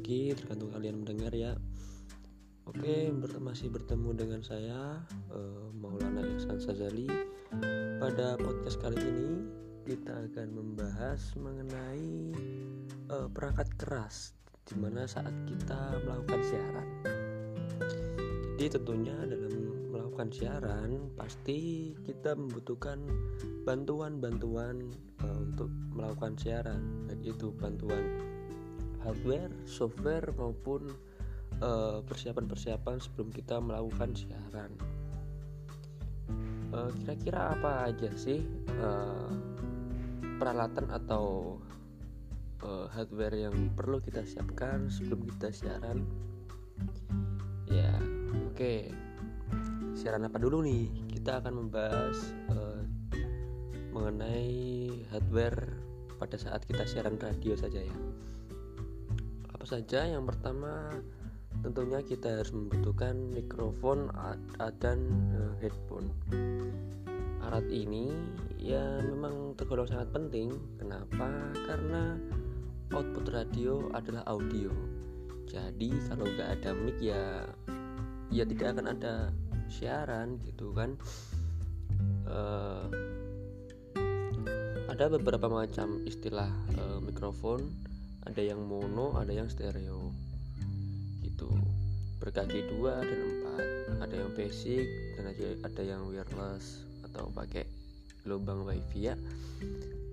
lagi tergantung kalian mendengar ya. Oke ber masih bertemu dengan saya uh, Maulana Ihsan Sazali. Pada podcast kali ini kita akan membahas mengenai uh, perangkat keras Di mana saat kita melakukan siaran. Jadi tentunya dalam melakukan siaran Pasti kita membutuhkan bantuan-bantuan uh, untuk melakukan siaran. Baik itu bantuan hardware, software maupun Eh, persiapan-persiapan uh, sebelum kita melakukan siaran. eh, kira-kira apa aja sih uh, peralatan atau uh, hardware yang perlu kita siapkan sebelum kita siaran? Ya, oke. Okay. Siaran apa dulu nih? Kita akan membahas uh, mengenai hardware pada saat kita siaran radio saja ya. Apa saja? Yang pertama tentunya kita harus membutuhkan mikrofon dan uh, headphone. Alat ini ya memang tergolong sangat penting. Kenapa? Karena output radio adalah audio. Jadi kalau nggak ada mic ya ya tidak akan ada siaran gitu kan? Uh, ada beberapa macam istilah uh, mikrofon ada yang mono ada yang stereo. Berkaki dua dan empat. Ada yang basic dan ada yang wireless atau pakai lubang wifi ya.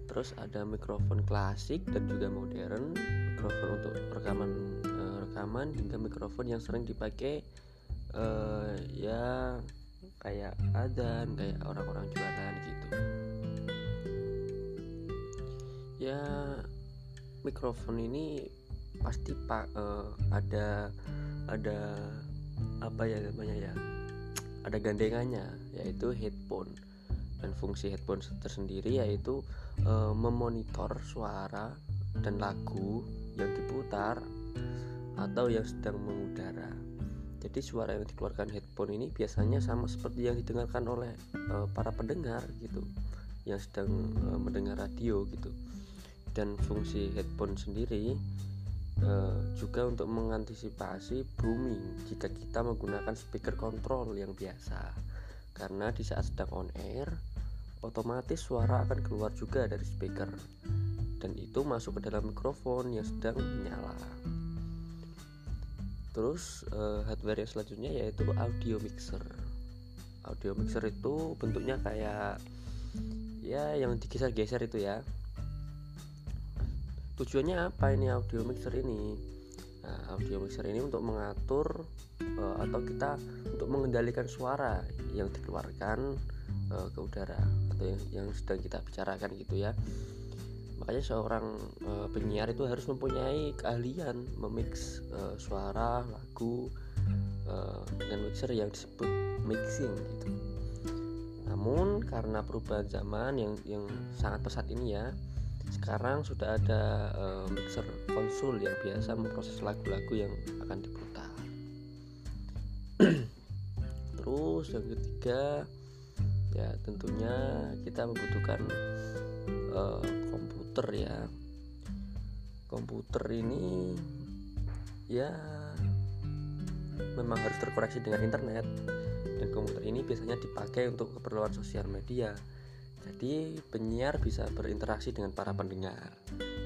Terus ada mikrofon klasik dan juga modern. Mikrofon untuk rekaman uh, rekaman hingga mikrofon yang sering dipakai uh, ya kayak adan kayak orang-orang jualan gitu. Ya mikrofon ini pasti pak uh, ada ada apa ya namanya ya ada gandengannya yaitu headphone dan fungsi headphone tersendiri yaitu e, memonitor suara dan lagu yang diputar atau yang sedang mengudara. Jadi suara yang dikeluarkan headphone ini biasanya sama seperti yang didengarkan oleh e, para pendengar gitu, yang sedang e, mendengar radio gitu. Dan fungsi headphone sendiri uh, juga untuk mengantisipasi booming jika kita menggunakan speaker kontrol yang biasa. Karena di saat sedang on air otomatis suara akan keluar juga dari speaker dan itu masuk ke dalam mikrofon yang sedang menyala. Terus uh, hardware yang selanjutnya yaitu audio mixer. Audio mixer itu bentuknya kayak ya yang digeser-geser itu ya tujuannya apa ini audio mixer ini? Nah, audio mixer ini untuk mengatur uh, atau kita untuk mengendalikan suara yang dikeluarkan uh, ke udara atau yang, yang sedang kita bicarakan gitu ya. Makanya seorang uh, penyiar itu harus mempunyai keahlian memix uh, suara lagu uh, dengan mixer yang disebut mixing gitu. Namun karena perubahan zaman yang yang sangat pesat ini ya sekarang sudah ada uh, mixer konsul yang biasa memproses lagu-lagu yang akan diputar. Terus yang ketiga ya tentunya kita membutuhkan uh, komputer ya. Komputer ini ya memang harus terkoneksi dengan internet. Dan komputer ini biasanya dipakai untuk keperluan sosial media jadi penyiar bisa berinteraksi dengan para pendengar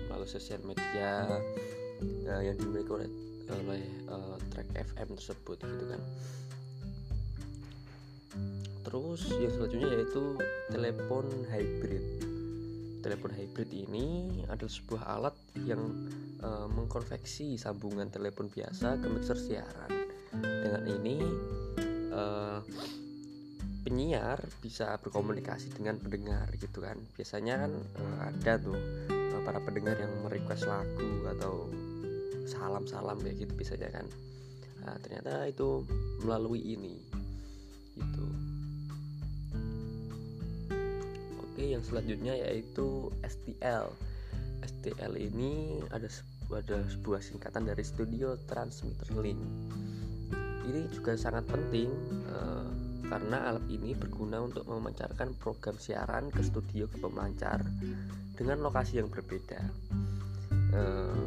melalui sosial media uh, yang dimiliki oleh oleh uh, track FM tersebut gitu kan. Terus yang selanjutnya yaitu telepon hybrid. Telepon hybrid ini adalah sebuah alat yang uh, mengkonveksi sambungan telepon biasa ke mixer siaran. Dengan ini uh, penyiar bisa berkomunikasi dengan pendengar gitu kan. Biasanya kan uh, ada tuh uh, para pendengar yang merequest lagu atau salam-salam kayak gitu biasanya kan. Nah, ternyata itu melalui ini gitu. Oke yang selanjutnya yaitu STL STL ini ada ada sebuah singkatan dari Studio Transmitter Link. Ini juga sangat penting uh, karena alat ini berguna untuk memancarkan program siaran ke studio ke pemancar dengan lokasi yang berbeda. E,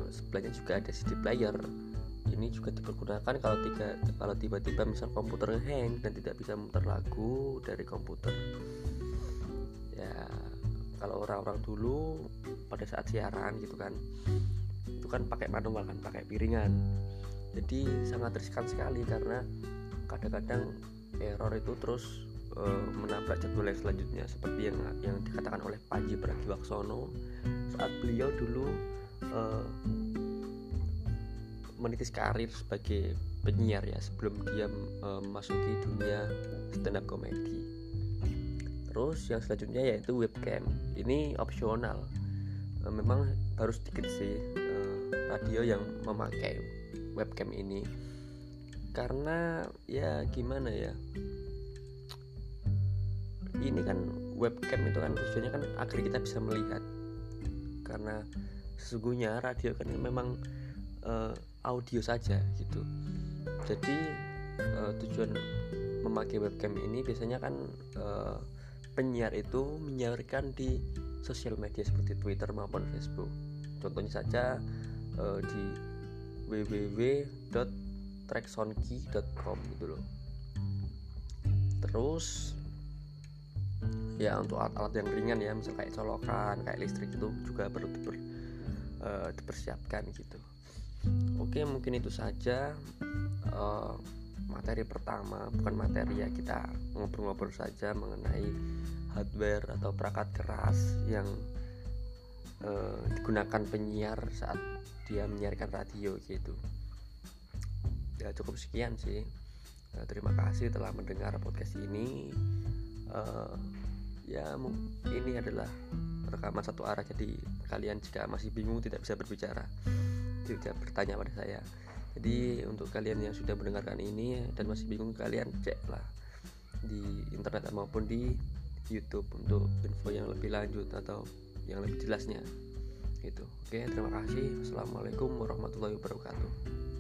sebelahnya juga ada CD player. Ini juga dipergunakan kalau tiga kalau tiba-tiba misal komputer hang dan tidak bisa muter lagu dari komputer. Ya kalau orang-orang dulu pada saat siaran gitu kan itu kan pakai manual kan pakai piringan. Jadi sangat riskan sekali karena kadang-kadang error itu terus e, menabrak jadwal yang selanjutnya seperti yang yang dikatakan oleh Panji Pragiwaksono saat beliau dulu e, menitis karir sebagai penyiar ya sebelum dia memasuki dunia stand up comedy. Terus yang selanjutnya yaitu webcam. Ini opsional. E, memang baru sedikit sih e, radio yang memakai webcam ini. Karena ya gimana ya? Ini kan webcam itu kan tujuannya kan agar kita bisa melihat. Karena sesungguhnya radio kan memang uh, audio saja gitu jadi uh, tujuan memakai webcam ini biasanya kan uh, penyiar itu menyiarkan di sosial media seperti Twitter maupun Facebook contohnya saja uh, di www.tracksonki.com gitu loh terus ya untuk alat-alat yang ringan ya misal kayak colokan kayak listrik itu juga perlu diper, uh, dipersiapkan gitu Oke, mungkin itu saja uh, materi pertama, bukan materi ya kita ngobrol-ngobrol saja mengenai hardware atau perangkat keras yang uh, digunakan penyiar saat dia menyiarkan radio gitu. Ya cukup sekian sih. Uh, terima kasih telah mendengar podcast ini. Uh, ya ini adalah rekaman satu arah. Jadi kalian jika masih bingung tidak bisa berbicara tidak bertanya pada saya. Jadi untuk kalian yang sudah mendengarkan ini dan masih bingung kalian cek lah di internet maupun di YouTube untuk info yang lebih lanjut atau yang lebih jelasnya. Gitu. Oke terima kasih. Assalamualaikum warahmatullahi wabarakatuh